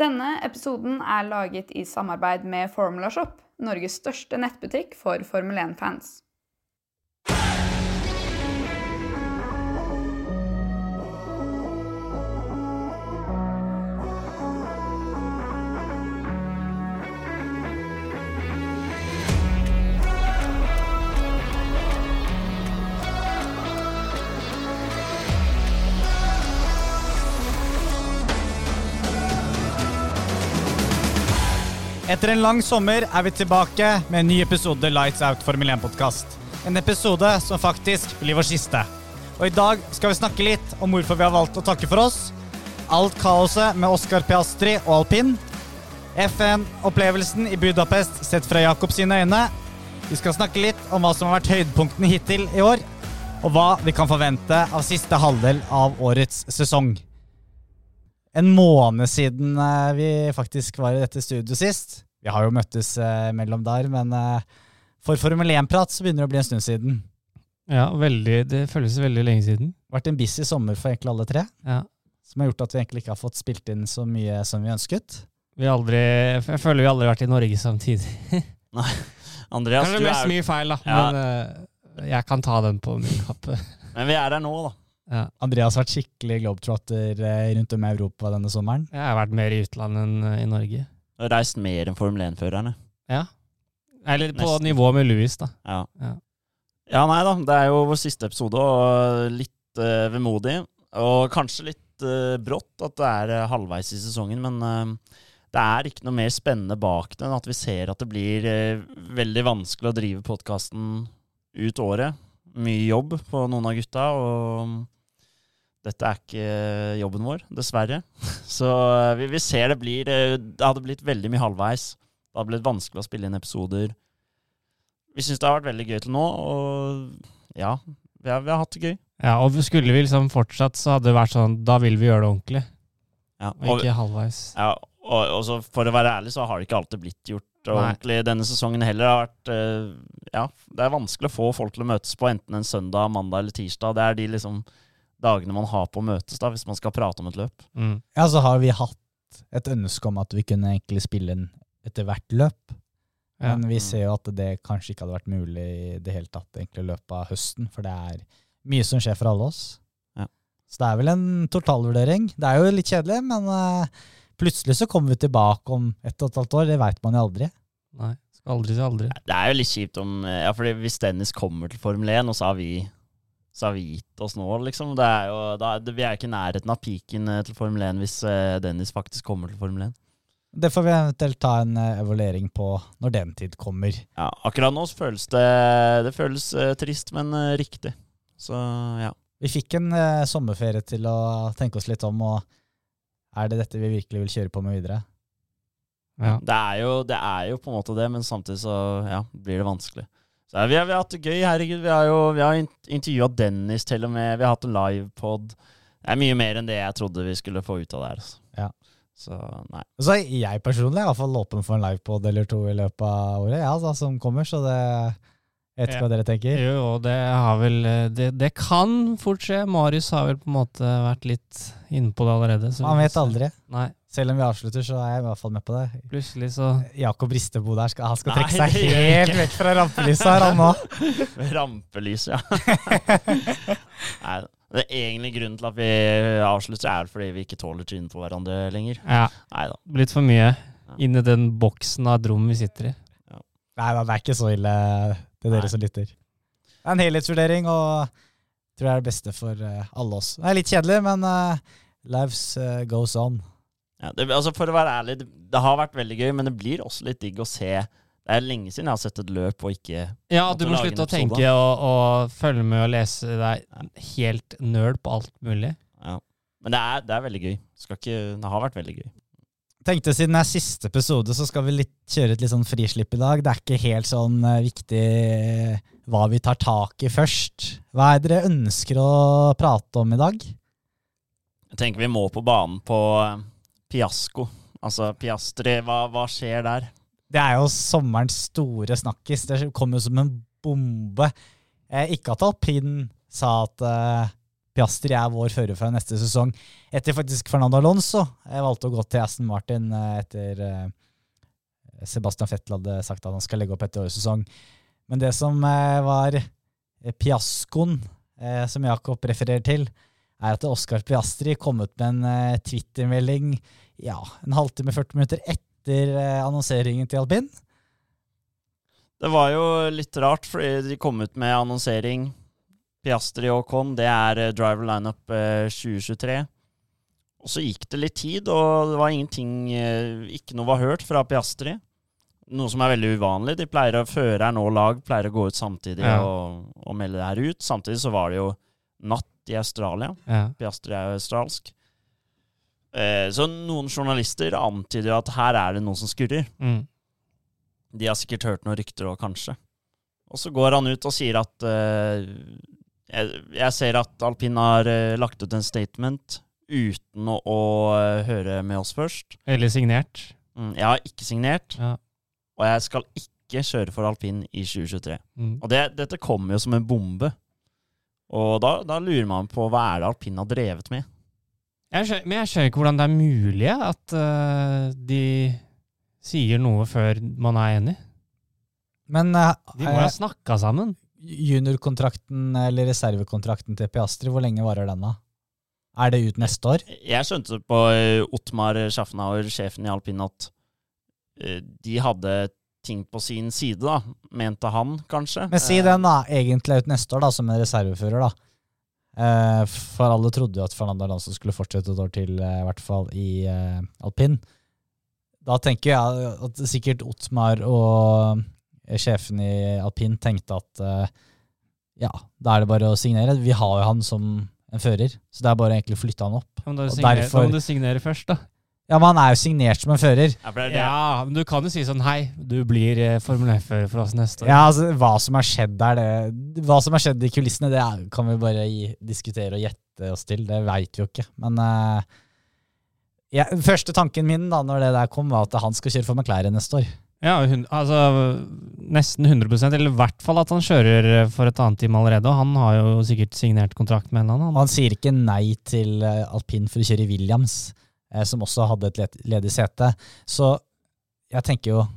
Denne episoden er laget i samarbeid med Formula Shop, Norges største nettbutikk for Formel 1-fans. Etter en lang sommer er vi tilbake med en ny episode Lights Out Formel 1-podkast. En episode som faktisk blir vår siste. Og i dag skal vi snakke litt om hvorfor vi har valgt å takke for oss. Alt kaoset med Oskar Piastri og alpin. FN-opplevelsen i Budapest sett fra Jakob sine øyne. Vi skal snakke litt om hva som har vært høydepunktene hittil i år. Og hva vi kan forvente av siste halvdel av årets sesong en måned siden eh, vi faktisk var i dette studioet sist. Vi har jo møttes eh, mellom der, men eh, for Formel 1-prat så begynner det å bli en stund siden. Ja, veldig, det føles veldig lenge siden. Vært en busy sommer for egentlig alle tre, Ja. som har gjort at vi egentlig ikke har fått spilt inn så mye som vi ønsket. Vi aldri, jeg føler vi aldri har vært i Norge samtidig. Andreas, Kanskje du mest er, mye feil, da. Ja. Men uh, jeg kan ta den på min kappe. men vi er her nå, da. Ja. Andreas har vært skikkelig globetrotter eh, rundt om i Europa denne sommeren. Jeg har vært mer i utlandet enn eh, i Norge. Du har reist mer enn Formel 1-førerne. Ja. Eller på Nesten. nivå med Louis, da. Ja. Ja. ja, nei da. Det er jo vår siste episode, og litt uh, vemodig. Og kanskje litt uh, brått at det er uh, halvveis i sesongen, men uh, det er ikke noe mer spennende bak det enn at vi ser at det blir eh, veldig vanskelig å drive podkasten ut året. Mye jobb på noen av gutta, og dette er ikke jobben vår, dessverre. Så eh, vi, vi ser det blir eh, Det hadde blitt veldig mye halvveis. Det hadde blitt vanskelig å spille inn episoder. Vi syns det har vært veldig gøy til nå, og ja, vi har, vi har hatt det gøy. Ja, og skulle vi liksom fortsatt, så hadde det vært sånn Da vil vi gjøre det ordentlig, Ja, og ikke halvveis. Ja, og, og så for å være ærlig, så har det ikke alltid blitt gjort ordentlig denne sesongen heller. Har vært eh, Ja, det er vanskelig å få folk til å møtes på enten en søndag, mandag eller tirsdag. Det er de liksom dagene man har på å møtes, da, hvis man skal prate om et løp. Mm. Ja, så har vi hatt et ønske om at vi kunne egentlig spille inn etter hvert løp. Ja. Men vi Mm. ser jo at det kanskje ikke hadde vært mulig i det hele tatt egentlig i løpet av høsten, for det er mye som skjer for alle oss. Ja. Så det er vel en totalvurdering. Det er jo litt kjedelig, men uh, plutselig så kommer vi tilbake om ett og et halvt år. Det veit man jo aldri. Nei, skal aldri si aldri. Det er jo litt kjipt om eh, Ja, fordi hvis Dennis kommer til Formel 1, og så har vi vi nå, liksom. Det er jo, da, det, vi er ikke i nærheten av peaken eh, til Formel 1 hvis eh, Dennis faktisk kommer til Formel 1. Det får vi eventuelt ta en eh, evaluering på når den tid kommer. Ja, akkurat nå føles det Det føles trist, men riktig. Så ja. Vi fikk en eh, sommerferie til å tenke oss litt om, og er det dette vi virkelig vil kjøre på med videre? Ja. Det er, jo, det er jo på en måte det, men samtidig så ja, blir det vanskelig. Så vi, har, vi har hatt det gøy, herregud. Vi har jo vi har intervjua Dennis til og med. Vi har hatt en livepod. Det er mye mer enn det jeg trodde vi skulle få ut av det her. Altså. Ja. Så nei. Så jeg personlig er i hvert fall åpen for en livepod eller to i løpet av året, ja, altså, som kommer, så det jeg vet ikke Ja. hva dere tenker. Jo, og det har vel det, det kan fort skje. Marius har vel på en måte vært litt inne på det allerede. så Man vet aldri. Nei, Selv om vi avslutter, så er jeg i hvert fall med på det. plutselig så Jakob Ristebo der, skal, han skal Nei, trekke seg det helt vekk fra rampelyset her, han nå. rampelyset, ja. nei, det er egentlig grunnen til at vi avslutter, er fordi vi ikke tåler trynet på hverandre lenger. Ja, litt blitt for mye inni den boksen av et rom vi sitter i. Nei da, det er ikke så ille det dere Nei. som lytter. Det er en helhetsvurdering, og tror jeg er det beste for eh, alle oss. Det er litt kjedelig, men uh, lives uh, goes on. Ja, det, altså For å være ærlig, det, det har vært veldig gøy, men det blir også litt digg å se. Det er lenge siden jeg har sett et løp og ikke Ja, du må slutte å tenke og, og følge med og lese deg helt nerd på alt mulig. ja. Men det er, det er veldig gøy. Skal ikke, det har vært veldig gøy. Tenkte siden det er siste episode, så skal vi litt, kjøre et litt sånn frislipp i dag. Det er ikke helt sånn eh, viktig eh, hva vi tar tak i først. Hva er det dere ønsker å prate om i dag? Jeg tenker vi må på banen på Piasco. Altså Piastri, hva, hva skjer der? Det er jo sommerens store snakkis. Det kom jo som en bombe. Eh, ikke at alpin sa at eh, Piastri er vår fører fra neste sesong. Etter faktisk Fernando Alonso jeg valgte å gå til Aston Martin eh, etter eh, Sebastian Fettel hadde sagt at han skal legge opp etter årets sesong. Men det som eh, var fiaskoen eh, som Jakob refererer til, er at Oskar Piastri kom ut med en eh, Twitter-melding ja, en halvtime, 40 minutter etter eh, annonseringen til alpin. Det var jo litt rart, fordi de kom ut med annonsering. Piastri og Con, det er eh, driver lineup eh, 2023. Og så gikk det litt tid, og det var ingenting Ikke noe var hørt fra Piastri. Noe som er veldig uvanlig. De pleier å Føreren og lag pleier å gå ut samtidig Ja. og, og melde det her ut. Samtidig så var det jo natt i Australia. Ja. Piastri er jo australsk. Eh, så noen journalister antyder jo at her er det noe som skurrer. Mm. De har sikkert hørt noen rykter òg, kanskje. Og så går han ut og sier at eh, jeg, jeg ser at alpin har eh, lagt ut en statement uten å, å eh, høre med oss først. Eller signert. Mm, jeg har ikke signert, Ja. og jeg skal ikke kjøre for alpin i 2023. Mm. Og det, dette kommer jo som en bombe. Og da, da lurer man på hva er det alpin har drevet med. Jeg skjønner, men jeg skjønner ikke hvordan det er mulig at uh, de sier noe før man er enig. Men uh, De må jo ha snakka sammen. juniorkontrakten eller reservekontrakten til Piastri, hvor lenge varer den da? Er det ut neste år? Jeg skjønte på Otmar Ottmar Schaffenauer, sjefen i alpin, at eh, de hadde ting på sin side, da. Mente han, kanskje. Men si Eh, den da, egentlig ut neste år da, som en reservefører da. Eh, for alle trodde jo at Fernando Alonso skulle fortsette et år til, eh, i hvert fall i eh, alpin. Da tenker jeg at sikkert Ottmar og sjefen i alpin tenkte at eh, ja, da er det bare å signere. Vi har jo han som en fører, så det er bare egentlig å flytte han opp. Da må, du signerer, derfor- da må du signere først, da. Ja, men han er jo signert som en fører. ja, for det er det. Ja, men du kan jo si sånn Hei, du blir eh, Formel 1-fører for oss neste år. Ja, altså, hva som har skjedd der, det, hva som har skjedd i kulissene, det er, kan vi bare gi, diskutere og gjette oss til. Det veit vi jo ikke. Men uh, ja, første tanken min da når det der kom, var at han skal kjøre for McLaren neste år. Ja, hun, altså nesten 100% eller i hvert fall at han kjører for et annet team allerede. Og han har jo sikkert signert kontrakt med en eller annen. han sier ikke nei til eh, alpin for å kjøre i Williams, som også hadde et let- ledig sete. Så jeg tenker jo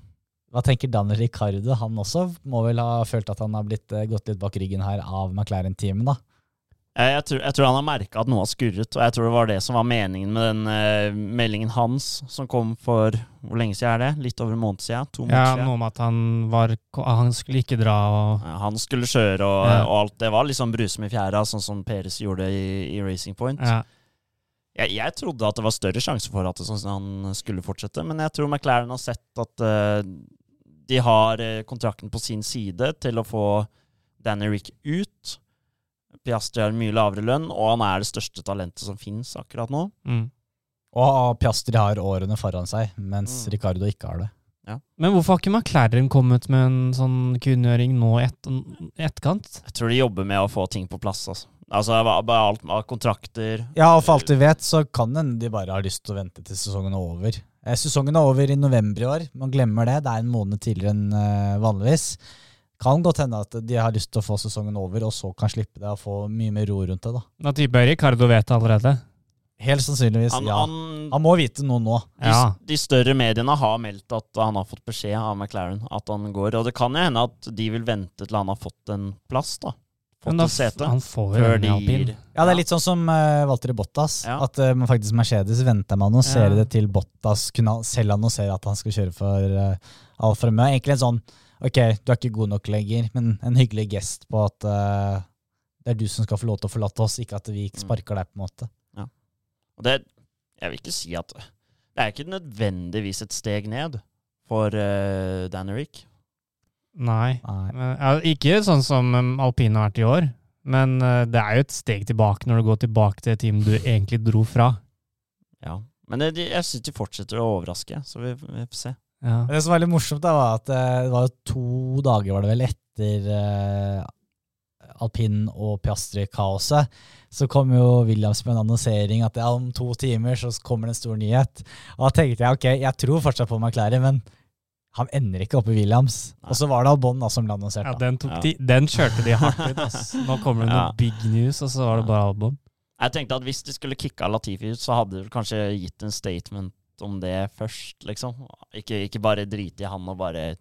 Hva tenker Daniel Ricardo? Han også må vel ha følt at han har blitt, eh, gått litt bak ryggen her av McLaren-teamet, da. Jeg, jeg, tror, jeg tror han har merka at noe har skurret, og jeg tror det var det som var meningen med den eh, meldingen hans som kom for Hvor lenge siden er det? Litt over en måned siden? To måneder Ja, siden? Noe om at han var Han skulle ikke dra og Ja, Han skulle kjøre, og, Ja. og alt det var liksom brusom i fjæra, sånn som Peres gjorde i, i Racing Point. ja. Jeg, jeg trodde at det var større sjanse for at det, sånn, han skulle fortsette, men jeg tror McLaren har sett at uh, de har eh, kontrakten på sin side til å få Danny Rick ut. Piastri har mye lavere lønn, og han er det største talentet som finnes akkurat nå. Mm. Og Piastri har årene foran seg, mens Mm. Ricardo ikke har det. Men hvorfor har ikke McLaren kommet med en sånn kunngjøring nå i et, etterkant? Jeg tror de jobber med å få ting på plass. Altså, altså alt av kontrakter. Ja, og for alt vi vet, så kan en de bare har lyst til å vente til sesongen er over. Eh, sesongen er over i november i år. Man glemmer det. Det er en måned tidligere enn eh, vanligvis. Kan godt hende at de har lyst til å få sesongen over, og så kan slippe det og få mye mer ro rundt det. da. Tipper jeg Ricardo vet det allerede. Helt sannsynligvis, Han, ja. han, Han må vite noe nå. de, Ja. de større mediene har meldt at han har fått beskjed av McLaren at han går. Og det kan jo hende at de vil vente til han har fått en plass, da. Fått da, et sete. han får jo Før de alpin. gir Ja, det er litt sånn som uh, Walter Bottas. Ja. At uh, faktisk Mercedes venter med å annonsere Ja. det til Bottas kunne selv annonsere at han skal kjøre for uh, Alfa Romeo. Egentlig en sånn Ok, du er ikke god nok lenger, men en hyggelig gest på at uh, det er du som skal få lov til å forlate oss, ikke at vi ikke sparker deg, på en måte. Ja. Og det, jeg vil ikke si at Det er ikke nødvendigvis et steg ned for uh, Dan Eric. Nei. Nei. Men, ja, ikke sånn som um, alpin har vært i år, men eh, det er jo et steg tilbake når du går tilbake til et team du egentlig dro fra. Ja. Men det, jeg syns de fortsetter å overraske, så vi, vi får se. Ja. Det som var litt morsomt, da, var at eh, det var to dager var det vel etter eh, alpin- og Piastri-kaoset. Så kom jo Williams med en annonsering at ja, om to timer så kommer det en stor nyhet. Og da tenkte jeg ok, jeg tror fortsatt på McLaren, men han ender ikke oppe i Williams. Nei. Og så var det Albon da som ble annonsert. Ja, den, tok Ja. de, den kjørte de hardt ut. Altså. Nå kommer det noe Ja. big news, og så var det bare Albon. Jeg tenkte at hvis de skulle kicka Latifi ut, så hadde de kanskje gitt en statement om det først, liksom. Ikke, ikke bare drite i han og bare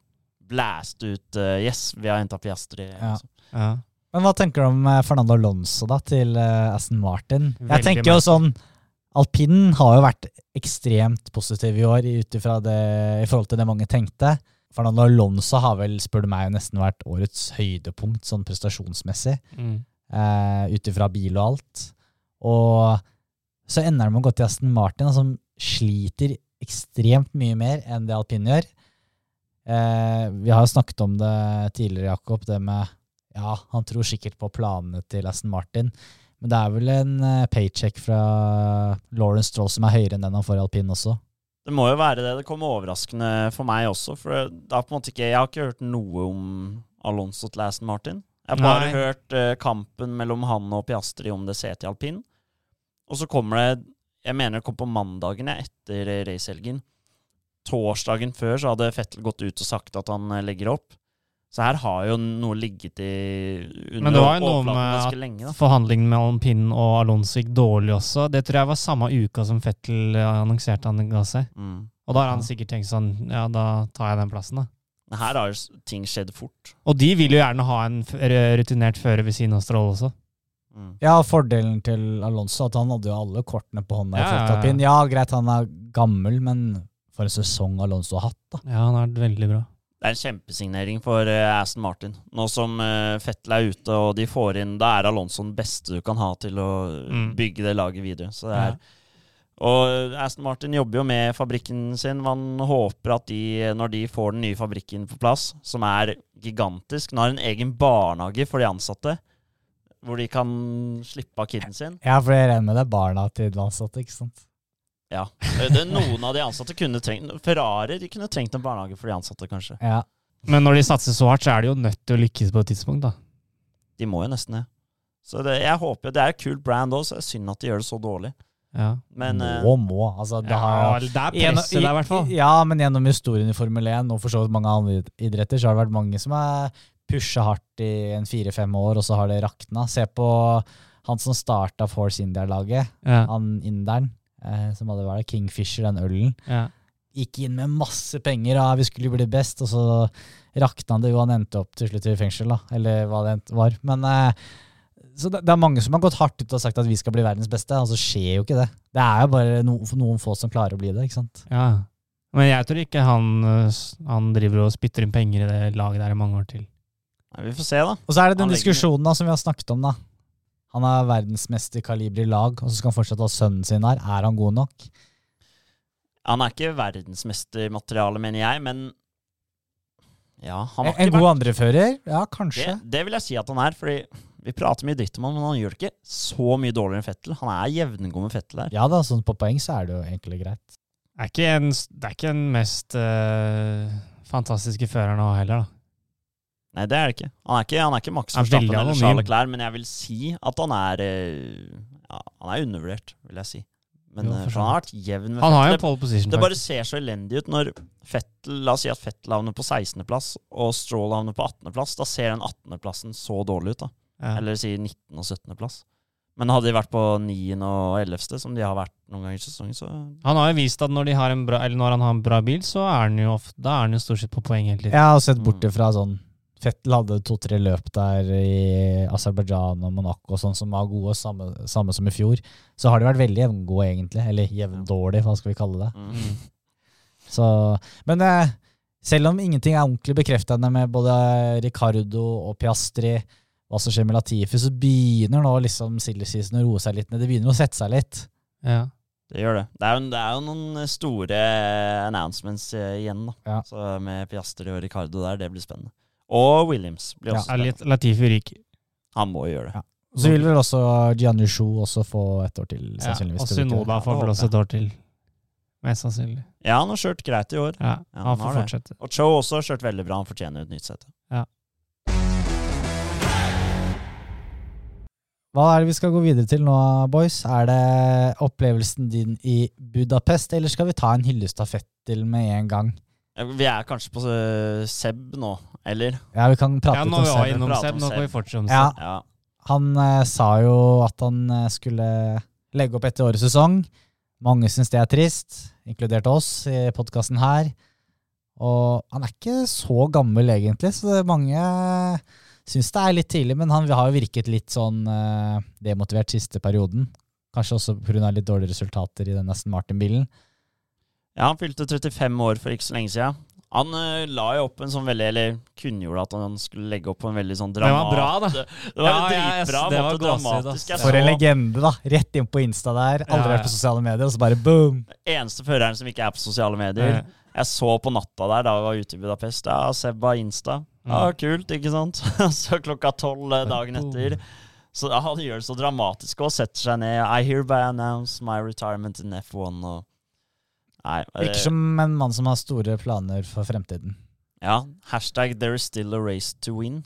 blæste ut uh, Yes, vi har henta Piastri. Ja. Liksom. Men hva tenker du om eh, Fernando Alonso da, til uh, Aston Martin? Jeg tenker jo sånn Alpinen har jo vært ekstremt positiv i år ut ifra det, i forhold til det mange tenkte. Fernando Alonso har vel, spør du meg, nesten vært årets høydepunkt sånn prestasjonsmessig. Mm. eh, ut ifra bil og alt. Og så ender det med å gå til Aston Martin, som sliter ekstremt mye mer enn det alpin gjør. Eh, vi har jo snakket om det tidligere, Jakob, det med Ja, han tror sikkert på planene til Aston Martin, men det er vel en eh, paycheck fra Lauren Stroll som er høyere enn den han får i alpin også. Det må jo være det. Det kommer overraskende for meg også. For det er på en måte ikke, jeg har ikke hørt noe om Alonso til Aston Martin. Jeg har bare Nei. hørt eh, kampen mellom han og Piastri om det setet i alpin. Og så kommer det Jeg mener det kom på mandagen etter eh, racehelgen. Torsdagen før så hadde Fettel gått ut og sagt at han eh, legger opp. Så her har jo noe ligget i under Men det var jo noe med ganske at lenge. forhandlingen mellom Pinn og Alonso gikk dårlig også. Det tror jeg var samme uka som Fettel eh, annonserte han ga seg. Mm. Og da har han sikkert tenkt sånn Ja, da tar jeg den plassen, da. Her har jo ting skjedd fort. Og de vil jo gjerne ha en rutinert fører ved siden av Stråle også. Mm. Ja, fordelen til Alonso at han hadde jo alle kortene på hånda i Ja, ja, ja. Ja, greit, han er gammel, men for en sesong Alonso har hatt, da. Ja, han har vært veldig bra. Det er en kjempesignering for eh, Aston Martin. Nå som uh, Fettel er ute og de får inn Da er Alonso den beste du kan ha til å Mm. bygge det laget videre. Så det er, Og Aston Martin jobber jo med fabrikken sin. Man håper at de, når de får den nye fabrikken på plass, som er gigantisk Nå har en egen barnehage for de ansatte, hvor de kan slippe av kiden sin. Ja, for jeg regner med det er barna til de ansatte, ikke sant? Ja. Det, det, noen av de ansatte kunne trengt Ferrari de kunne trengt en barnehage for de ansatte, kanskje. Ja. Men når de satser så hardt, så er de jo nødt til å lykkes på et tidspunkt, da. De må jo nesten det. Så det, jeg håper Det er et kult brand òg, så det er synd at de gjør det så dårlig. Ja, Men eh, må, må. Altså, det har, det er presset der, i hvert fall. Ja, men gjennom historien i Formel 1 og for så vidt mange andre idretter, så har det vært mange som har pusha hardt i en fire-fem år, og så har det rakna. Se på han som starta Force India-laget, Ja, han inderen, eh, som hadde vært Kingfisher, den ølen. ja. Gikk inn med masse penger, ja, vi skulle bli best, og så rakna det jo, han endte opp til slutt i fengsel, da, eller hva det var. Men eh, så det, det er mange som har gått hardt ut og sagt at vi skal bli verdens beste, og så skjer jo ikke det. Det er jo bare no, noen få som klarer å bli det, ikke sant. ja. Men jeg tror ikke han, øh, han driver og spytter inn penger i det laget der i mange år til. nei, vi får se, da. Og så er det den diskusjonen da, som vi har snakket om. da. Han er verdensmesterkaliber i lag, og så skal han fortsatt ha sønnen sin her. Er han god nok? Han er ikke verdensmestermateriale, mener jeg, men Ja, han har En ikke god vært andrefører? Ja, kanskje. det vil jeg si at han er, fordi vi prater mye dritt om han, men han gjør det ikke så mye dårligere enn Fettel. Han er jevngod med Fettel her. Ja da, sånn på poeng så er det jo egentlig greit. Det er ikke, en, det er ikke den mest øh, fantastiske føreren nå heller, da. Nei, det er det ikke. Han er ikke, han er ikke Max er Verstappen eller. Charles Leclerc, men jeg vil si at han er eh, ja, Han er undervurdert, vil jeg si. Men Jo, eh, han har vært jevn med Han har jo pole position. Det bare ser så elendig ut når Fettel La oss si at Fettel havner på 16.-plass, og Stroll havner på 18.-plass. Da ser den 18.-plassen så dårlig ut, da. Ja. Eller si 19. og 17.-plass. Men hadde de vært på 9. og 11., som de har vært noen ganger i sesongen, så Han har jo vist at når, de har en bra, eller når han har en bra bil, så er han jo, ofte, da er han jo stort sett på poeng hele tiden. Jeg har sett bort ifra fra sånn Fettel hadde to-tre løp der i Aserbajdsjan og Monaco sånn som var gode, samme, samme som i fjor. Så har de vært veldig jevngode, egentlig. Eller jevndårlig, hva skal vi kalle det. mm. Så, men eh, selv om ingenting er ordentlig bekreftende med både Ricardo og Piastri, hva som skjer med Latifi, så begynner nå liksom silly season å roe seg litt ned. Det begynner å sette seg litt. Ja. Det gjør det. Det er, jo, det er jo noen store announcements eh, igjen, da. Ja. Så med Piastri og Ricardo der, det blir spennende. Og Williams blir Ja. også Ja, litt Latifi ryker. Han må gjøre det. Ja. Så vil vel også Gianni Shu også få et år til, Ja, sannsynligvis. og Synoda Sunoda får vel også et år til. Mest sannsynlig. Ja, han har kjørt greit i år. Ja, Ja, han han får det. fortsette. Og Cho også har kjørt veldig bra. Han fortjener et nytt sete. Hva er det vi skal gå videre til nå, boys? Er det opplevelsen din i Budapest, eller skal vi ta en hyllestafett til med en gang? Ja, Vi er kanskje på eh, Seb nå, eller? Ja, vi kan prate Ja, litt om vi var Seb. innom prate Seb, om nå Seb. kan vi fortsette om Ja. Seb. Ja. Han eh, sa jo at han eh, skulle legge opp etter årets sesong. Mange syns det er trist, inkludert oss i podkasten her. Og han er ikke så gammel egentlig, så det er mange syns det er litt tidlig. Men han har jo virket litt sånn eh, demotivert siste perioden. Kanskje også pga. litt dårlige resultater i den Aston Martin-bilen. Ja, han fylte 35 år for ikke så lenge siden. Han eh, la jo opp en sånn veldig Eller kunngjorde at han skulle legge opp på en veldig sånn Det var bra, da. Det var Ja, ja, jeg- dritbra. det var dramatisk. ass. For en legende, da. Rett inn på Insta der. Aldri Ja, vært på sosiale medier, og så bare boom! eneste føreren som ikke er på sosiale medier. Jeg så på natta der da vi var ute i Budapest. Ja, Seb har Insta. Ja, Mm. kult, ikke sant? så klokka tolv eh, dagen etter. Så ja, han gjør det så dramatisk og setter seg ned. I hereby announce my retirement in F1 og Nei. eh, Virker som en mann som har store planer for fremtiden. Ja. Hashtag there is still a race to win.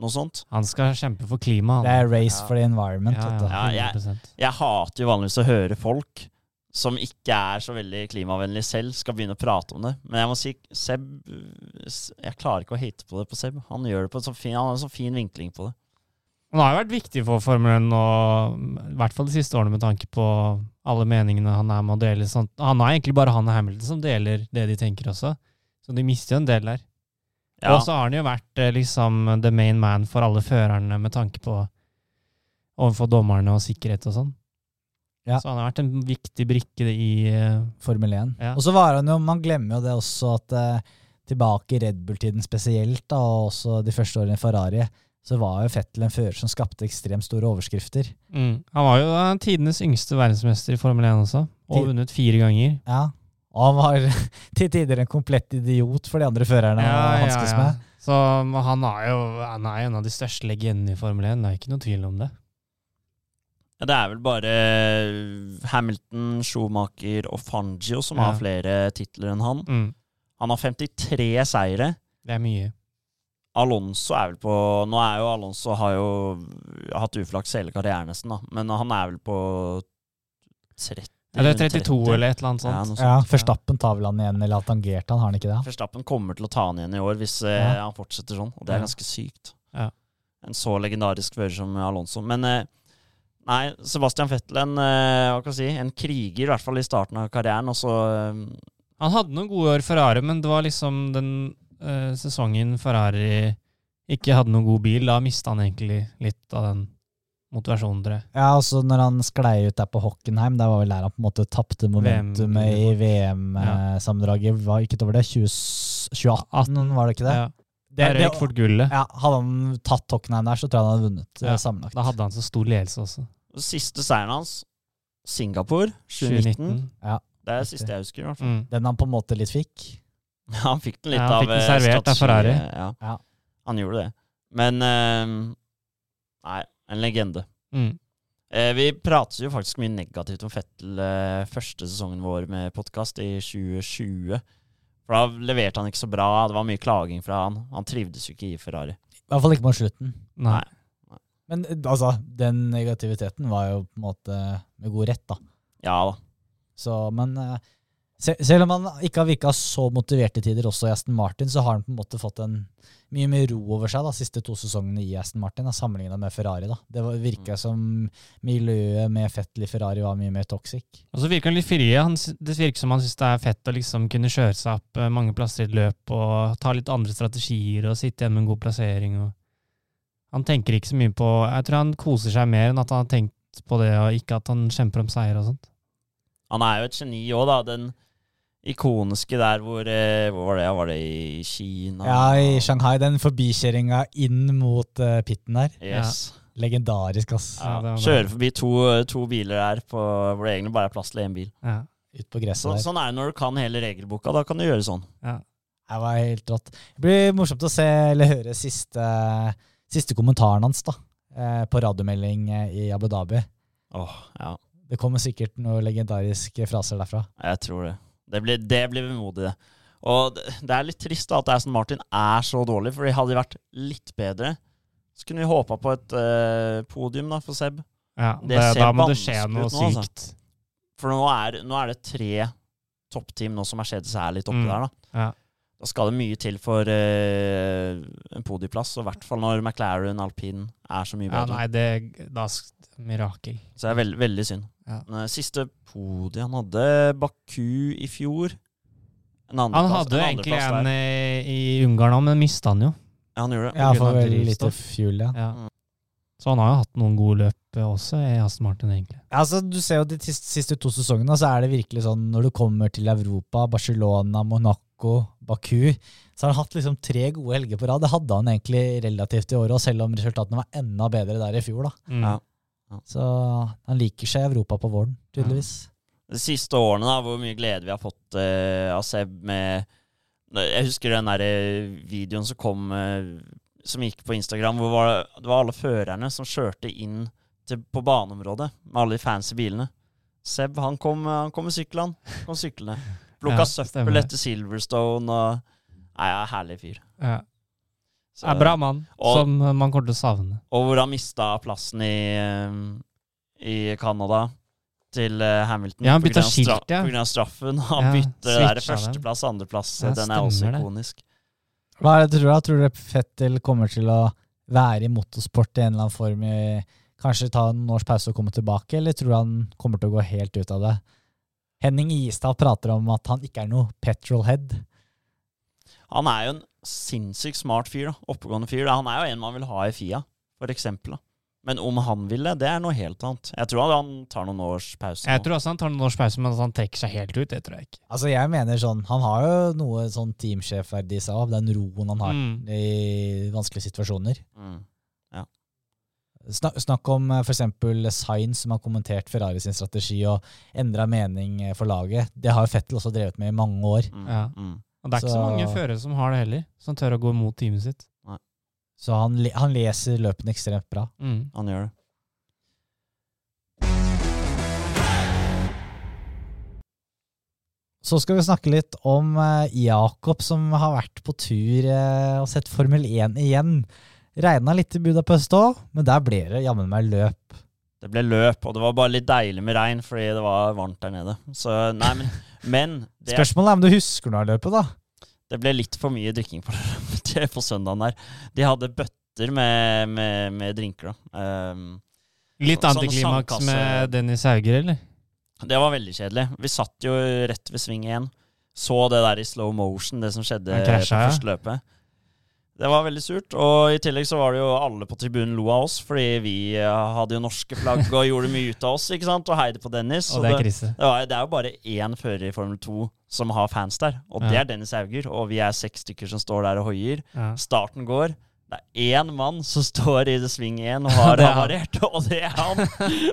Noe sånt. Han skal kjempe for klimaet. Det er race Ja. for the environment. ja. Ja, jeg- Jeg hater jo vanligvis å høre folk som ikke er så veldig klimavennlige selv, skal begynne å prate om det. Men jeg må si Seb Jeg klarer ikke å hate på det på Seb. Han gjør det på en sånn fin, han har en sånn fin vinkling på det. Han har jo vært viktig for Formel 1, og, i hvert fall de siste årene med tanke på alle meningene han er med å dele. Sånn. Han er egentlig bare han og Hamilton som deler det de tenker også, så de mister jo en del der. Ja, Og så har han jo vært eh, liksom the main man for alle førerne med tanke på overfor dommerne og sikkerhet og sånn. Ja. Så han har vært en viktig brikke i uh, Formel 1. Ja. Og så var han jo, man glemmer jo det også at uh, tilbake i Red Bull-tiden spesielt, da, og også de første årene i Ferrari, så var jo Fettel en fører som skapte ekstremt store overskrifter. mm. Han var jo eh, tidenes yngste verdensmester i Formel 1 også, og vunnet fire ganger. Ja. Og han var til tider en komplett idiot for de andre førerne å hanskes med. Så han er jo han er en av de største legendene i Formel 1, det er ikke noe tvil om det. Ja, Det er vel bare Hamilton, Schumacher og Fangio som Ja. har flere titler enn han. Mm. Han har 53 seire. Det er mye. Alonso er vel på Nå er jo Alonso har jo hatt uflaks hele karrieren nesten, da. Men han er vel på 30 Ja, det er 32 30. eller et eller annet sånt. Ja, sånt. Ja, forstappen tar vel han igjen, eller har tangert han, har han ikke det? Forstappen kommer til å ta han igjen i år hvis eh, Ja. han fortsetter sånn, og det er ganske sykt. Ja. En så legendarisk fører som Alonso. Men eh, nei, Sebastian Fettel, en, eh, hva kan jeg si, en kriger, i hvert fall i starten av karrieren, og så Han hadde noen gode år for Are, men det var liksom den sesongen Ferrari ikke hadde noen god bil. Da mista han egentlig litt av den motivasjonen, tror jeg. Ja, altså når han sklei ut der på Hockenheim, der var vel der han på en måte tapte momentumet i VM-sammendraget. Var ikke over det? 20, 2018, var det ikke det? Ja. Det røyk fort gullet. ja, hadde han tatt Hockenheim der, så tror jeg han hadde vunnet Ja, eh, sammenlagt. Da hadde han så stor ledelse også. Siste seieren hans, Singapore 2019. Det er det siste jeg husker, i hvert fall. Mm. Den han på en måte litt fikk. Han fikk den litt Ja, han av fikk den eh, servert av Ferrari. Ja. Ja. Han gjorde det. Men eh, Nei, en legende. Mm. Eh, vi pratet jo faktisk mye negativt om Fettel eh, første sesongen vår med podkast i 2020. For da leverte han ikke så bra. Det var mye klaging fra han. Han trivdes jo ikke i Ferrari. I hvert fall ikke mot slutten. Nei. Men eh, altså, den negativiteten var jo på en måte med god rett, da. Ja da. Så, men eh, selv om han ikke har virka så motivert i tider, også i Aston Martin, så har han på en måte fått en mye mer ro over seg de siste to sesongene i Aston Martin, sammenligna med Ferrari. da. Det var- virka som miljøet med Fettel i Ferrari var mye mer toxic. Og så virker han litt fri. Han, det virker som han syns det er fett å liksom kunne kjøre seg opp eh, mange plasser i et løp og ta litt andre strategier og sitte igjen med en god plassering. Og han tenker ikke så mye på Jeg tror han koser seg mer enn at han har tenkt på det, og ikke at han kjemper om seier og sånt. Han er jo et geni òg, da. Den ikoniske der hvor eh, Hvor var det? Var det i Kina? Ja, i Shanghai, den forbikjøringa inn mot uh, pitten der. Yes. Legendarisk, ass. Ja, kjøre det. Kjører forbi to, to biler der på, hvor det egentlig bare er plass til én bil. Ja. Ut på gresset Så, der. sånn er det når du kan hele regelboka. Da kan du gjøre sånn. Ja. Det var helt rått. Det blir morsomt å se eller høre siste, siste kommentaren hans da, eh, på radiomelding eh, i Abu Dhabi. Åh, ja. Det kommer sikkert noen legendariske fraser derfra. Jeg tror det. Det blir, det blir vemodig. Og det, det er litt trist da at Aston Martin er så dårlig, for de hadde de vært litt bedre, så kunne vi håpa på et eh, podium da for Seb. Ja, Det det, ser da må det skje noe nå, altså. sykt. For nå er, nå er det tre toppteam nå som Mercedes er litt oppi Mm. der, da. Ja. da skal det mye til for eh, en podieplass, og i hvert fall når McLaren, alpin, er så mye bedre. Ja, nei, det er Mirakel. Så det er veld, veldig synd. Ja. Eh, Siste podiet han hadde, Baku i fjor. En Han hadde jo en egentlig en der. eh, i Ungarn òg, men mista han jo. Ja, han gjorde det. Ja, for veldig lite fuel, ja. Ja. Så han har jo hatt noen gode løp eh, også i Aston Martin, egentlig. Altså, du ser jo De siste to sesongene så er det virkelig sånn når du kommer til Europa, Barcelona, Monaco, Baku, så har han hatt liksom tre gode helger på rad. Det hadde han egentlig relativt i året, selv om resultatene var enda bedre der i fjor. da. Mm. Ja. Så han liker seg i Europa på våren, tydeligvis. De siste årene, da, hvor mye glede vi har fått uh, av Seb med Jeg husker den der eh, videoen som kom uh, Som gikk på Instagram, hvor var, det var alle førerne som kjørte inn til, på baneområdet med alle de fancy bilene. Seb han kom, han kom med sykkelen. Kom syklende. Plukka Ja, søppel etter Silverstone og Nei, ja, herlig fyr. Ja. Så- Er bra mann, Og- som man kommer til å savne. Og hvor han mista plassen i, eh, i Canada til eh, Hamilton. Ja, han bytta skilt, ja. Straffen. Han Ja, bytter førsteplass, andreplass. Ja, den er også det. ikonisk. Hva er det tror du? Tror du Fettel kommer til å være i motorsport i en eller annen form i Kanskje ta en års pause og komme tilbake, eller tror du han kommer til å gå helt ut av det? Henning Istad prater om at han ikke er noe petrolhead. Han er jo en sinnssykt smart fyr. da, Oppegående fyr. da. Han er jo en man vil ha i Fia, for eksempel. da. Men om han vil det, det er noe helt annet. Jeg tror han tar noen års pause. Jeg tror også han tar noen års pause, men at han trekker seg helt ut, det tror jeg ikke. Altså jeg mener sånn, Han har jo noe sånn teamsjefverdi i seg av, den roen han har Mm. i vanskelige situasjoner. Mm. Snak, snakk om eh, for eksempel Sainz, som har kommentert Ferrari sin strategi og endra mening eh, for laget. Det har jo Fettel også drevet med i mange år. Mm. Ja. Mm. Og det er ikke så Så- mange førere som har det heller, som tør å gå mot teamet sitt. Så han, han leser løpene ekstremt bra. Mm. Han gjør det. Så skal vi snakke litt om eh, Jakob, som har vært på tur eh, og sett Formel 1 igjen. Regna litt i Budapest òg, men der ble det jammen meg løp. Det ble løp, og det var bare litt deilig med regn fordi det var varmt der nede. Så nei, men, men det, Spørsmålet er om du husker noe av løpet, da? det ble litt for mye drikking på, det på søndagen der. De hadde bøtter med, med, med drinker, da. Um, Litt antiklimaks med Dennis Hauger, eller? Det var veldig kjedelig. Vi satt jo rett ved sving igjen. Så det der i slow motion, det som skjedde krasja, på første løpet. Det var veldig surt. Og i tillegg så var det jo alle på tribunen lo av oss, fordi vi eh, hadde jo norske flagg og gjorde mye ut av oss, ikke sant, og heide på Dennis. Og det er krise. det, var, det er jo bare én fører i Formel 2 som har fans der, og det er Dennis Hauger. Og vi er seks stykker som står der og hoier. Ja. Starten går. Det er én mann som står i det sving 1 og har Det er havarert, og det er han!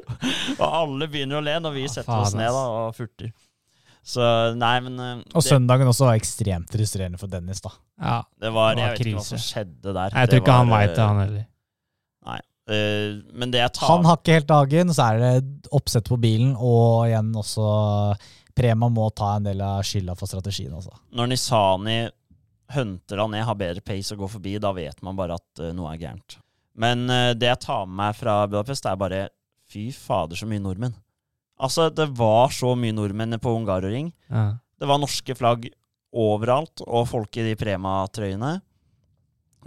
og alle begynner å le når vi setter oss ned da, og furter. Så nei, men eh, Og det, søndagen også var ekstremt frustrerende for Dennis, da. ja. det var det var Jeg vet ikke hva som skjedde der. Jeg tror ikke ikke han var, veit det, eh, han heller. eh, men det jeg tar Han har ikke helt dagen, så er det oppsett på bilen, og igjen også Prema må ta en del av skylda for strategien, altså. Når Nisani hunter han ned, har bedre pace og går forbi, da vet man bare at uh, noe er gærent. Men uh, det jeg tar med meg fra Budapest, er bare fy fader, så mye nordmenn. Altså, det var så mye nordmenn på Ungaroring. Ja. Det var norske flagg overalt, og folk i de Prema-trøyene.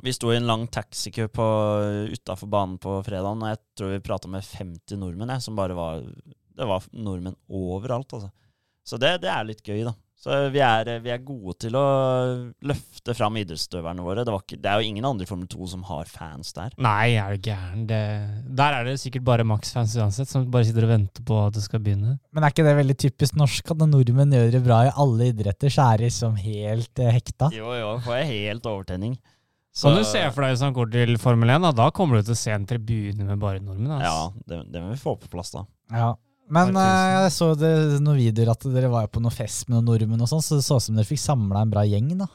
Vi sto i en lang taxikø utafor banen på fredagen, og jeg tror vi prata med 50 nordmenn, jeg, som bare var Det var nordmenn overalt, altså. Så det, det er litt gøy, da. Så vi er, vi er gode til å løfte fram idrettsutøverne våre. Det, var ikke, det er jo ingen andre i Formel 2 som har fans der. Nei, er du gæren? Der er det sikkert bare Max-fans uansett, som bare sitter og venter på at det skal begynne. Men er ikke det veldig typisk norsk at nordmenn gjør det bra i alle idretter, så er de liksom helt eh, hekta? Jo, jo, får jeg helt overtenning. Så, Kan du se for deg hvis han går til Formel 1, da, da kommer du til å se en tribune med bare nordmenn. Ja, Altså. det, det må vi få på plass, da. Ja. Men eh, jeg så det, noen videoer at dere var på noe fest med noen nordmenn, og sånn, så det så ut som dere fikk samla en bra gjeng. da.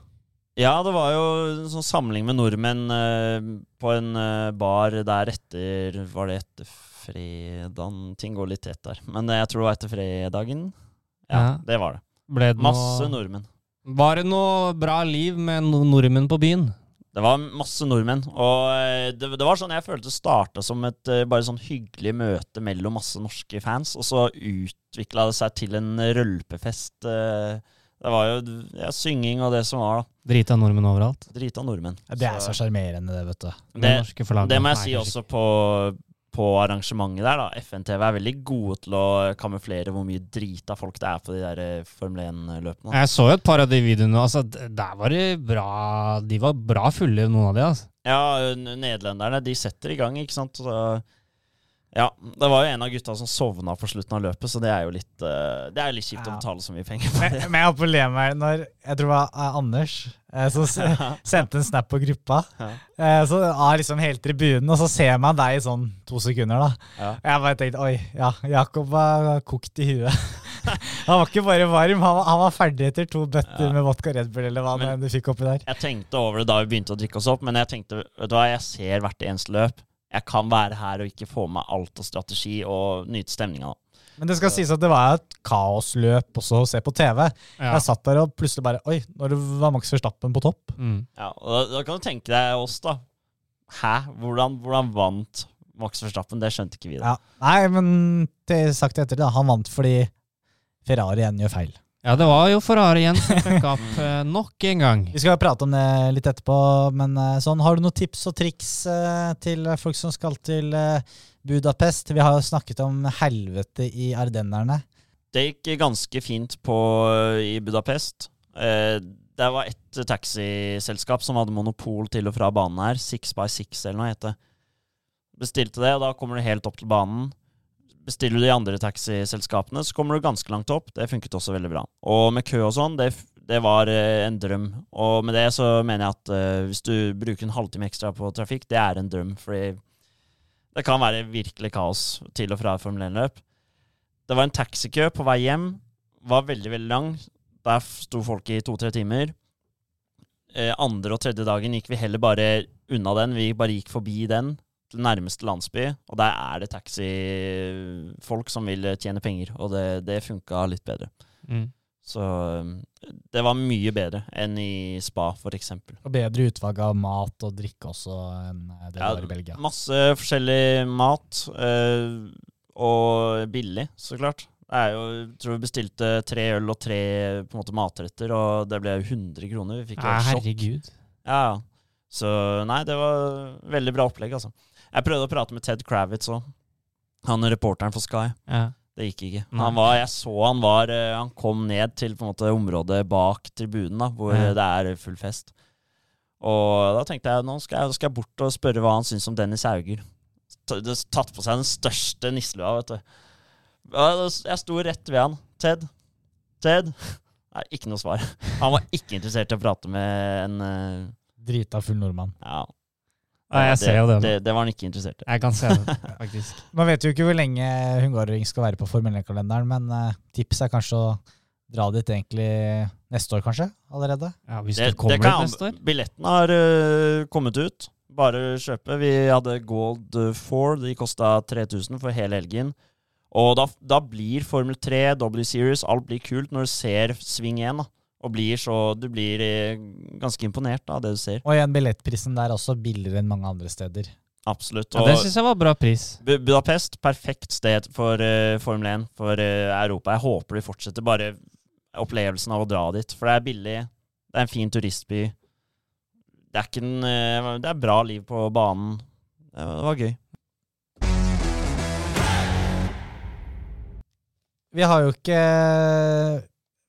Ja, det var jo en sånn samling med nordmenn eh, på en eh, bar der etter Var det etter fredagen? Ting går litt tett der. Men jeg tror det var etter fredagen. Ja, Ja. det var det. Ble det Masse noe, nordmenn. Var det noe bra liv med no nordmenn på byen? Det var masse nordmenn. Og eh, det, det var sånn jeg følte starta som et eh, bare sånn hyggelig møte mellom masse norske fans, og så utvikla det seg til en rølpefest eh, Det var jo ja, synging og det som var, da. Drita nordmenn overalt. Drita nordmenn. Det er så sjarmerende, det, vet du. Det, Det, må jeg si også på, på arrangementet der, da. FNTV er veldig gode til å kamuflere hvor mye drita folk det er på de der eh, Formel 1-løpene. Jeg så jo et par av de videoene. Altså, der var det bra De var bra fulle, noen av de. altså. Ja, nederlenderne, de setter i gang, ikke sant. Så, ja, det var jo en av gutta som sovna på slutten av løpet, så det er jo litt uh, Det er litt kjipt Ja. å betale så mye penger for Men, det. men jeg på å le meg når Jeg tror det var eh, Anders eh, som sendte en snap på gruppa. Ja. Eh, så av liksom hele tribunen, og så ser man deg i sånn to sekunder, da. Ja. Jeg bare tenkte oi, ja, Jakob var kokt i huet. han var ikke bare varm, han var, han var ferdig etter to bøtter Ja. med vodka Red Bull eller hva Men- du fikk oppi der. Jeg tenkte over det da vi begynte å drikke oss opp, men jeg tenkte vet du hva, jeg ser hvert eneste løp. Jeg kan være her og ikke få med alt av strategi og nyte stemninga. Men det skal sies at det var et kaosløp også å se på TV. Ja. Jeg satt der og plutselig bare Oi, når det var Max Verstappen på topp. Mm. Ja, og da, da kan du tenke deg oss, da. Hæ? Hvordan, hvordan vant Max Verstappen? Det skjønte ikke vi. da. Ja. Nei, men det sagt etter det, han vant fordi Ferrari igjen gjør feil. Ja, det var jo Ferrari igjen som fucka opp eh, nok en gang. Vi skal prate om det litt etterpå, men eh, sånn, har du noen tips og triks eh, til folk som skal til eh, Budapest? Vi har jo snakket om helvete i Ardennerne. Det gikk ganske fint på, i Budapest. Eh, det var ett taxiselskap som hadde monopol til og fra banen her. Six by Six eller noe heter det. Bestilte det, og da kommer du helt opp til banen. Bestiller du de andre taxiselskapene, så kommer du ganske langt opp. Det funket også veldig bra. Og med kø og sånn, det, det var eh, en drøm. Og med det så mener jeg at uh, hvis du bruker en halvtime ekstra på trafikk, det er en drøm. Fordi det kan være virkelig kaos til og fra Formel 1-løp. Det var en taxikø på vei hjem. Var veldig, veldig lang. Der sto folk i to-tre timer. Eh, andre og tredje dagen gikk vi heller bare unna den. Vi bare gikk forbi den til nærmeste landsby, og der er det taxifolk som vil tjene penger, og det, det funka litt bedre. Mm. Så um, det var mye bedre enn i spa, for eksempel. Og bedre utvalg av mat og drikke også enn eh, det Ja, var i Belgia. Masse forskjellig mat, øh, og billig, så klart. Det er jo, jeg tror vi bestilte tre øl og tre på en måte, matretter, og det ble 100 kroner. Vi fikk jo Ja, sjokk. herregud. Ja, ja. Så nei, det var veldig bra opplegg, altså. Jeg prøvde å prate med Ted Kravitz òg. Han er reporteren for Sky. Ja. Det gikk ikke. Han var, jeg så han var eh, Han kom ned til på en måte området bak tribunen, da, hvor Ja. det er full fest. Og da tenkte jeg nå skal jeg, skal jeg bort og spørre hva han syns om Dennis Hauger. Tatt på seg den største nisselua, vet du. Jeg sto rett ved han. Ted. Ted. Nei, ikke noe svar. Han var ikke interessert i å prate med en uh... Drita full nordmann. Ja. Ja, jeg ser jo det. Det, det var han ikke interessert i. Jeg kan se det, faktisk. Man vet jo ikke hvor lenge Hungaroring skal være på Formel 1-kalenderen, men uh, tips er kanskje å dra dit egentlig neste år, kanskje? Allerede? Ja, Hvis Det, kommer det kan neste år. Billetten har uh, kommet ut. Bare kjøpe. Vi hadde Gold øh, 4. De kosta 3000 for hele helgen. Og da, da blir Formel 3, W Series, alt blir kult når du ser sving 1. Da. Og blir så Du blir eh, ganske imponert av det du ser. Og igjen, billettprisen der er også billigere enn mange andre steder. Absolutt. Ja, det syns jeg var bra pris. Budapest, perfekt sted for uh, Formel 1, for uh, Europa. Jeg håper de fortsetter bare opplevelsen av å dra dit. For det er billig, det er en fin turistby. Det er, ikke en, uh, det er bra liv på banen. Det var, det var gøy. Vi har jo ikke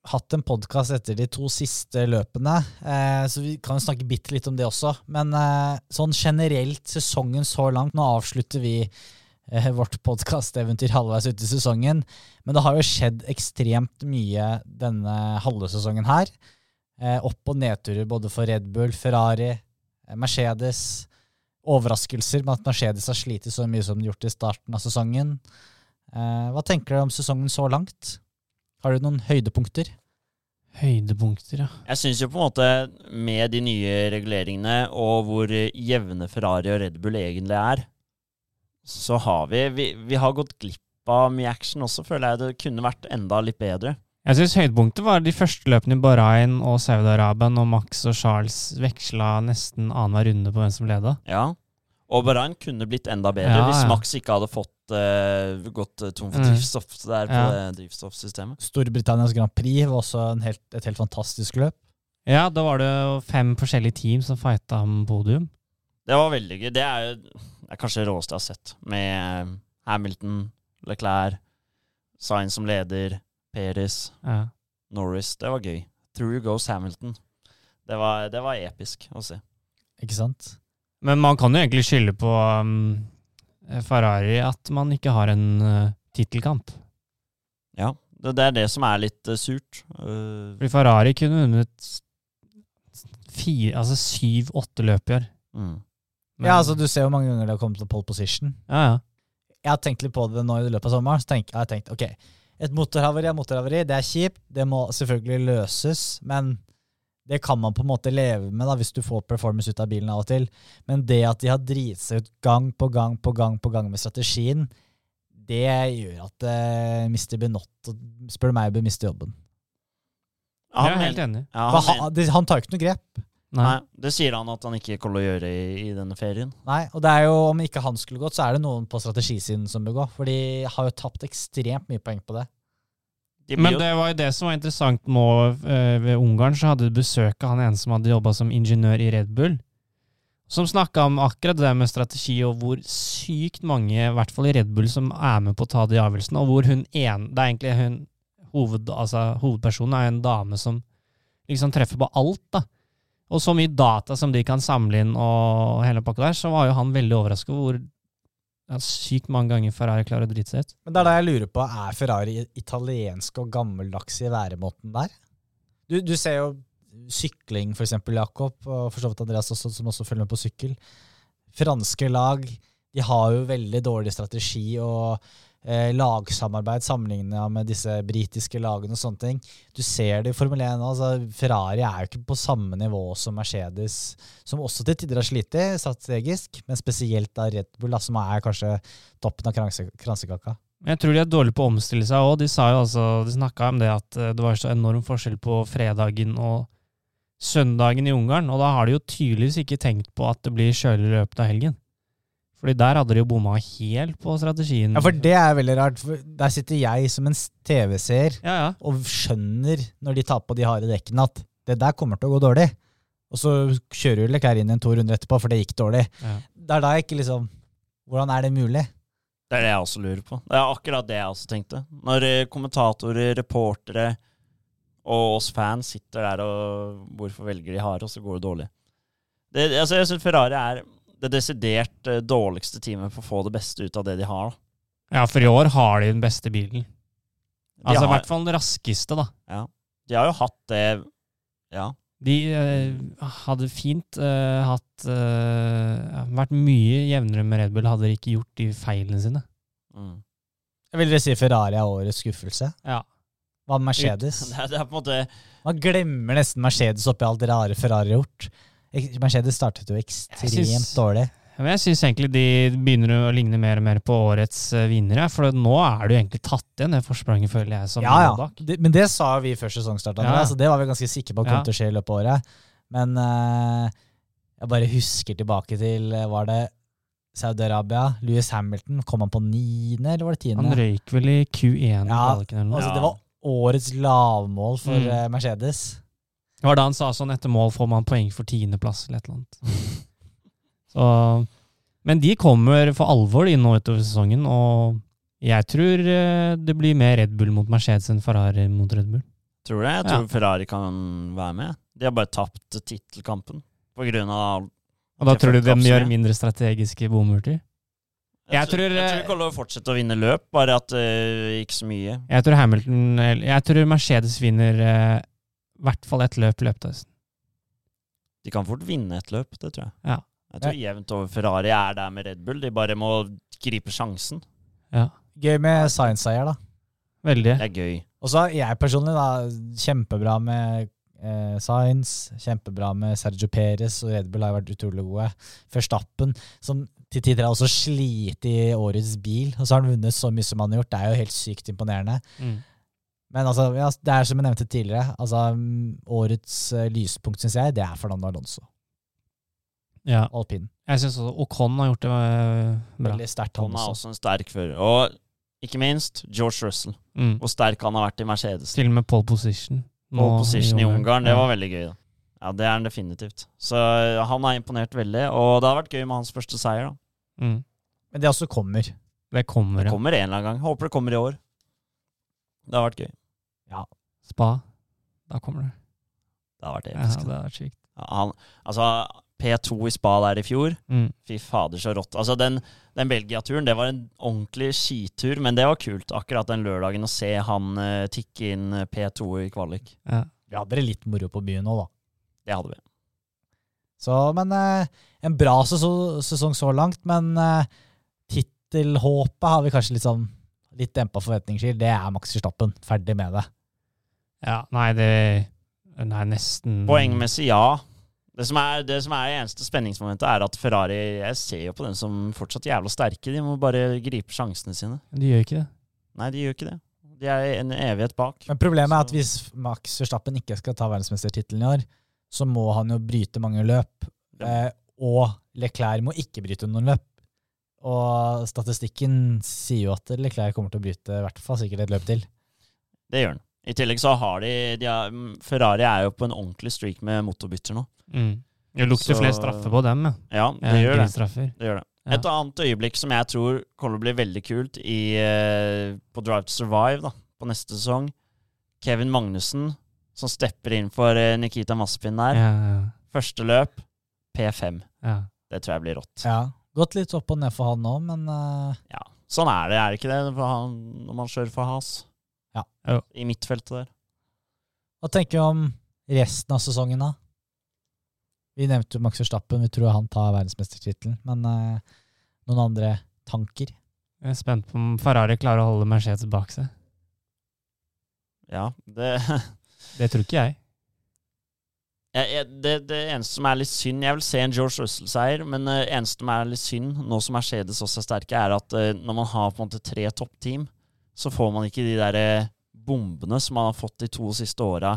hatt en podkast etter de to siste løpene, eh, så vi kan snakke bitte litt om det også. Men eh, sånn generelt sesongen så langt Nå avslutter vi eh, vårt podkasteventyr halvveis ute i sesongen, men det har jo skjedd ekstremt mye denne halve sesongen her. Eh, opp- og nedturer både for Red Bull, Ferrari, eh, Mercedes. Overraskelser med at Mercedes har slitt så mye som de gjort i starten av sesongen. Eh, hva tenker du om sesongen så langt? Har du noen høydepunkter? Høydepunkter, ja. Jeg syns jo på en måte med de nye reguleringene og hvor jevne Ferrari og Red Bull egentlig er, så har vi Vi, vi har gått glipp av mye action også, føler jeg. Det kunne vært enda litt bedre. Jeg syns høydepunktet var de første løpene i Bahrain og Saudi-Arabia, når Max og Charles veksla nesten annenhver runde på hvem som leda. Ja. Og Bahrain kunne blitt enda bedre Ja, hvis. Max ikke hadde fått eh, gått eh, tom for Mm. drivstoff der på Ja. det drivstoffsystemet. Storbritannias Grand Prix var også en helt, et helt fantastisk løp. Ja, da var det jo fem forskjellige team som fighta om podium. Det var veldig gøy. Det er det er kanskje det råeste jeg har sett. Med eh, Hamilton, Leclerc, Sainz som leder, Peris, Ja. Norris. Det var gøy. Through goes Hamilton. Det var, det var episk å se. Ikke sant? Men man kan jo egentlig skylde på um, Ferrari at man ikke har en uh, tittelkamp. Ja, det, det er det som er litt uh, surt. Uh, Fordi Ferrari kunne vunnet fire, altså syv-åtte løp i år. mm. Men- Ja, altså Du ser hvor mange ganger det har kommet til pole position. ja, ja. Jeg har tenkt litt på det nå i løpet av sommeren. Så tenk, jeg har tenkt, ok, Et motorhavari er motorhavari. Det er kjipt. Det må selvfølgelig løses. Men det kan man på en måte leve med da, hvis du får performance ut av bilen av og til. Men det at de har driti seg ut gang på gang på gang på gang med strategien, det gjør at uh, Mr. Benott, spør meg, bør miste jobben. Ja, jeg er helt enig. Ja, han, han, det, han tar jo ikke noe grep. Nei. nei, det sier han at han ikke kommer til å gjøre i, i denne ferien. Nei, og det er jo, Om ikke han skulle gått, så er det noen på strategisiden som bør gå. For de har jo tapt ekstremt mye poeng på det. Men det var jo det som var interessant nå eh, ved Ungarn, så hadde du besøk av han ene som hadde jobba som ingeniør i Red Bull, som snakka om akkurat det med strategi, og hvor sykt mange, i hvert fall i Red Bull, som er med på å ta de avgjørelsene, og hvor hun en, Det er egentlig hun hoved, altså, Hovedpersonen er en dame som liksom treffer på alt, da. Og så mye data som de kan samle inn, og hele pakka der, så var jo han veldig overraska over hvor ja, sykt mange ganger Ferrari klarer å drite seg ut. Men det er da jeg lurer på, er Ferrari italiensk og gammeldags i væremåten der? Du, du ser jo sykling, for eksempel, Jakob, og for så vidt Andreas også, som også følger med på sykkel. Franske lag, de har jo veldig dårlig strategi og eh, lagsamarbeid sammenlignet med disse britiske lagene og sånne ting. Du ser det i Formel 1 nå, altså Ferrari er jo ikke på samme nivå som Mercedes, som også til tider har slitt strategisk, men spesielt da Red Bull, da, som er kanskje toppen av kranse, kransekaka. Jeg tror de er dårlige på å omstille seg òg. De altså, de snakka om det at eh, det var så enorm forskjell på fredagen og søndagen i Ungarn, og da har de jo tydeligvis ikke tenkt på at det blir kjøligere løpet av helgen. Fordi der hadde de jo bomma helt på strategien. Ja, for det er veldig rart. For der sitter jeg som en TV-seer Ja, ja. og skjønner, når de tar på de harde dekkene, at det der kommer til å gå dårlig. Og så kjører jo Leclerc inn en to runder etterpå, for det gikk dårlig. Ja. Det er da jeg ikke liksom Hvordan er det mulig? det er det jeg også lurer på. Det er akkurat det jeg også tenkte. Når eh, kommentatorer, reportere og oss fans sitter der og Hvorfor velger de harde, og så går det dårlig? Det, altså, jeg syns Ferrari er det desidert eh, dårligste teamet for å få det beste ut av det de har. da. ja, for i år har de den beste bilen. Altså Altså i hvert fall den raskeste, da. Ja. De har jo hatt det Ja. De uh, hadde fint uh, hatt uh, Vært mye jevnere med Red Bull, hadde de ikke gjort de feilene sine. Mm. Jeg vil dere si Ferrari er årets skuffelse? Ja. Hva med Mercedes? Det, er, det er på en måte Man glemmer nesten Mercedes oppi alt det rare Ferrari har gjort. Mercedes startet jo ekstremt syns- dårlig. Jeg syns egentlig de begynner å ligne mer og mer på årets eh, vinnere. For nå er det jo egentlig tatt igjen, det forspranget, føler jeg, som Ja, ja. Det, men det sa vi før sesongstart. Ja. Altså, det var vi ganske sikre på at kom til å skje i løpet av året. Men uh, jeg bare husker tilbake til eh, Var det Saudi-Arabia? Louis Hamilton. Kom han på niende, eller var det tiende? Han røyk vel i Q1 Ja. Altså, Det var årets lavmål for Mm. Mercedes. Det var da han sa sånn etter mål får man poeng for tiendeplass eller et eller annet. Så, men de kommer for alvor de nå utover sesongen, og jeg tror eh, det blir mer Red Bull mot Mercedes enn Ferrari mot Red Bull. Tror det. Jeg Ja. tror Ferrari kan være med. De har bare tapt tittelkampen på grunn av Og da tror du de gjør mindre strategiske bomurter? Jeg tror, jeg tror eh, de kommer til å fortsette å vinne løp, bare at uh, ikke så mye. Jeg tror Hamilton Jeg tror Mercedes vinner i hvert fall ett løp i løpet av høsten. De kan fort vinne et løp, det tror jeg. Ja. Jeg tror jevnt over Ferrari er der med Red Bull. De bare må gripe sjansen. Ja, Gøy med science-seier, da. veldig. Det er gøy. Og så er jeg personlig da, kjempebra med eh, Sainz, kjempebra med Sergio Perez, og Red Bull har vært utrolig gode. Førstappen, som til tider har også slitt i årets bil, og så har han vunnet så mye som han har gjort. Det er jo helt sykt imponerende. Mm. Men altså, ja, det er som jeg nevnte tidligere, altså mm, årets uh, lyspunkt, syns jeg, det er Fernando Alonso. Ja. alpin. Jeg syns også Ocon har gjort det uh, bra. Veldig sterkt, han Han er også. også en sterk fører. Og ikke minst George Russell. Mm. Hvor sterk han har vært i Mercedes. Til og med pole position. nå Pole position i Ungarn, det Ja. var veldig gøy. da. Ja, Det er han definitivt. Så ja, han har imponert veldig. Og det har vært gøy med hans første seier. da. Mm. Men det også kommer. Det kommer, Det kommer en eller annen gang. Håper det kommer i år. Det har vært gøy. Spa. Da kommer det. Det har vært Ja, det det vært sykt. Ja, han, altså, P2 i spa der i fjor, Mm. fy fader så rått. Altså, den, den Belgia-turen, det var en ordentlig skitur, men det var kult akkurat den lørdagen å se han uh, tikke inn eh, P2 i kvalik. Ja. Vi hadde det litt moro på byen òg, da. Det hadde vi. Så, men uh, en bra sesong, sesong så langt. Men uh, tittelhåpet har vi kanskje litt sånn litt dempa forventninger til. Det er Max Verstappen. Ferdig med det. Ja. Nei, det Nei, nesten Poengmessig, ja. Det som, er, det som er eneste spenningsmomentet, er at Ferrari Jeg ser jo på dem som fortsatt jævla sterke. De må bare gripe sjansene sine. De gjør ikke det. Nei, de gjør ikke det. De er en evighet bak. Men problemet er at hvis Max Verstappen ikke skal ta verdensmestertittelen i år, så må han jo bryte mange løp. Eh, og Leclerc må ikke bryte noen løp. Og statistikken sier jo at Leclerc kommer til å bryte i hvert fall sikkert et løp til. Det gjør den. I tillegg så har de, de har, Ferrari er jo på en ordentlig streak med motorbytter nå. Mm. Det lukter Så- flere straffer på dem, ja. Ja, det Ja, gjør det. det, gjør det. Ja. Et annet øyeblikk som jeg tror kommer til å bli veldig kult i, eh, på Drive to Survive da, på neste sesong Kevin Magnussen som stepper inn for eh, Nikita Maspin der. Ja, ja, Første løp P5. ja. Det tror jeg blir rått. Ja, Gått litt opp og ned for han nå, men uh... Ja, Sånn er det, er det ikke det, for han, når man kjører for has? Ja. I midtfeltet der. hva tenker vi om resten av sesongen, da? Vi nevnte jo Max Verstappen, vi tror han tar verdensmestertittelen. Men eh, noen andre tanker? Jeg er spent på om Ferrari klarer å holde Mercedes bak seg. Ja, det Det tror ikke jeg. Jeg, jeg, det, det eneste som er litt synd Jeg vil se en George Russell-seier, men det eneste som er litt synd, nå som Mercedes også er sterke, er at eh, når man har på en måte tre toppteam, så får man ikke de der eh, bombene som man har fått de to siste åra.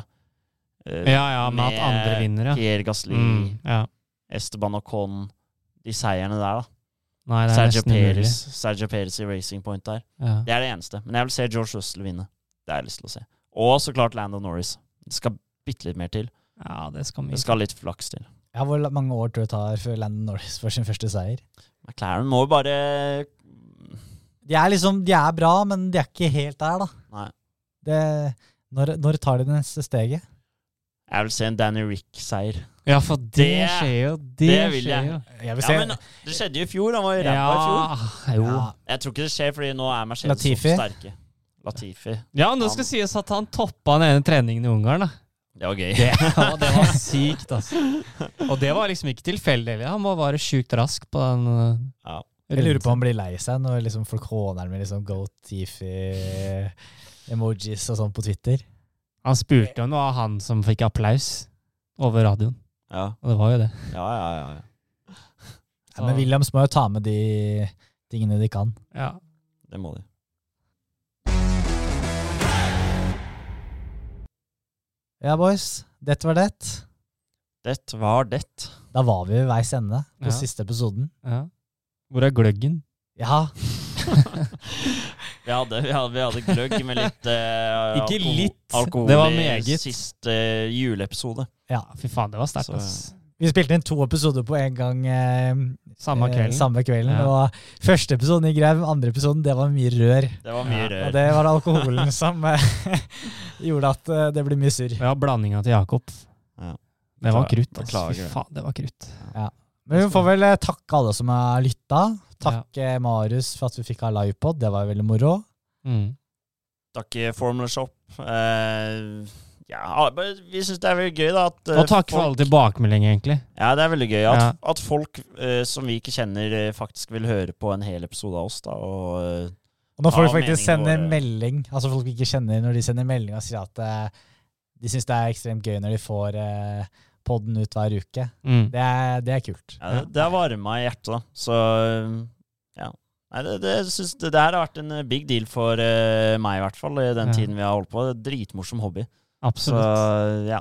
Uh, Ja, ja, med at andre vinner, ja. Pierre Gasli, Mm, ja. Esteban Ocon De seierne der, da. Nei, det er Sergio. Perez, Sergio Perez i Racing Point der. Ja. Det er det eneste. Men jeg vil se George Russell vinne. Det har jeg lyst til å se. Og så klart Lando Norris. Det skal bitte litt mer til. ja, det skal mye Det skal litt flaks til. Ja, Hvor mange år tror du det tar før Landon Norris får sin første seier? McLaren må jo bare De er liksom, de er bra, men de er ikke helt der, da. Nei. Det, når, når tar de det neste steget? Jeg vil se en Danny Rick-seier. Ja, for det, Det- skjer jo. Det, det vil skjer jeg. jo. Jeg vil Ja, men det skjedde jo i fjor. Han var jo ræva i fjor. Ja, jo. ja, Jeg tror ikke det skjer, fordi nå er Mercedes Latifi? så sterke. Latifi. Ja, men det skal sies at han toppa den ene treningen i Ungarn, da. Det var gøy. Det, ja, det var sykt, altså. Og det var liksom ikke tilfeldig. Han var bare sjukt rask på den. uh, Ja. Jeg lurer på om han blir lei seg når liksom folk håner med liksom goat Tifi emojis og sånn på Twitter. Han spurte jo noe av han som fikk applaus over radioen. Ja, Og det var jo det. ja, ja. ja, ja. Ja, men Williams må jo ta med de tingene de kan. Ja. Det må de. Ja, boys. Dette var det. Det var det. Da var vi ved veis ende på Ja. siste episoden. ja. Hvor er gløggen? Ja, Vi hadde, vi hadde, vi hadde gløgg med litt eh, Ikke alkohol, litt. alkohol Det var i siste eh, juleepisode. ja. Fy faen, det var sterkt, Så- ass. Vi spilte inn to episoder på en gang eh, Samme eh, kvelden. samme kvelden. Ja. Og første episoden i Grev, andre episoden, det var mye rør. Det var mye Ja, Og det var alkoholen som eh, gjorde at eh, det ble mye surr. Ja, blandinga til Jakob. Ja. Det var krutt, Altså. Fy faen, det var krutt. Men vi får vel eh, takke alle som har lytta. Takke Marius for at vi fikk ha livepod. Det var veldig moro. Mm. Takk i Formula Shop. Uh, ja, vi syns det er veldig gøy, da. At, eh, Og takk for folk- alle tilbakemeldinger, egentlig. Ja, det er veldig gøy at, Ja. at folk uh, som vi ikke kjenner, eh, faktisk vil høre på en hel episode av oss. da, og uh, Og når folk faktisk sender våre. melding, altså folk vi ikke kjenner, når de sender melding og sier at uh, de syns det er ekstremt gøy når de får uh, podden ut hver uke, Mm. det er, det er kult. ja, det, det har varma i hjertet, da. Så eh, ja. Nei, det, det, synes, det, det her har vært en eh, big deal for uh, meg, i hvert fall, i den Ja. tiden vi har holdt på. Dritmorsom hobby. Så ja.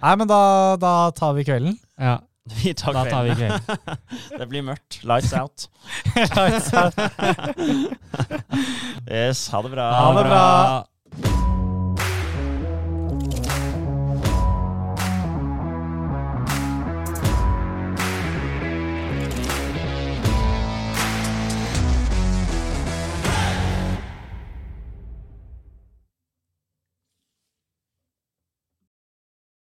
Nei, men da, da tar vi kvelden. Ja. Vi tar Da tar vi kvelden. kvelden. det blir mørkt. Lights out. Lights out. Yes, ha det bra. Ha det bra.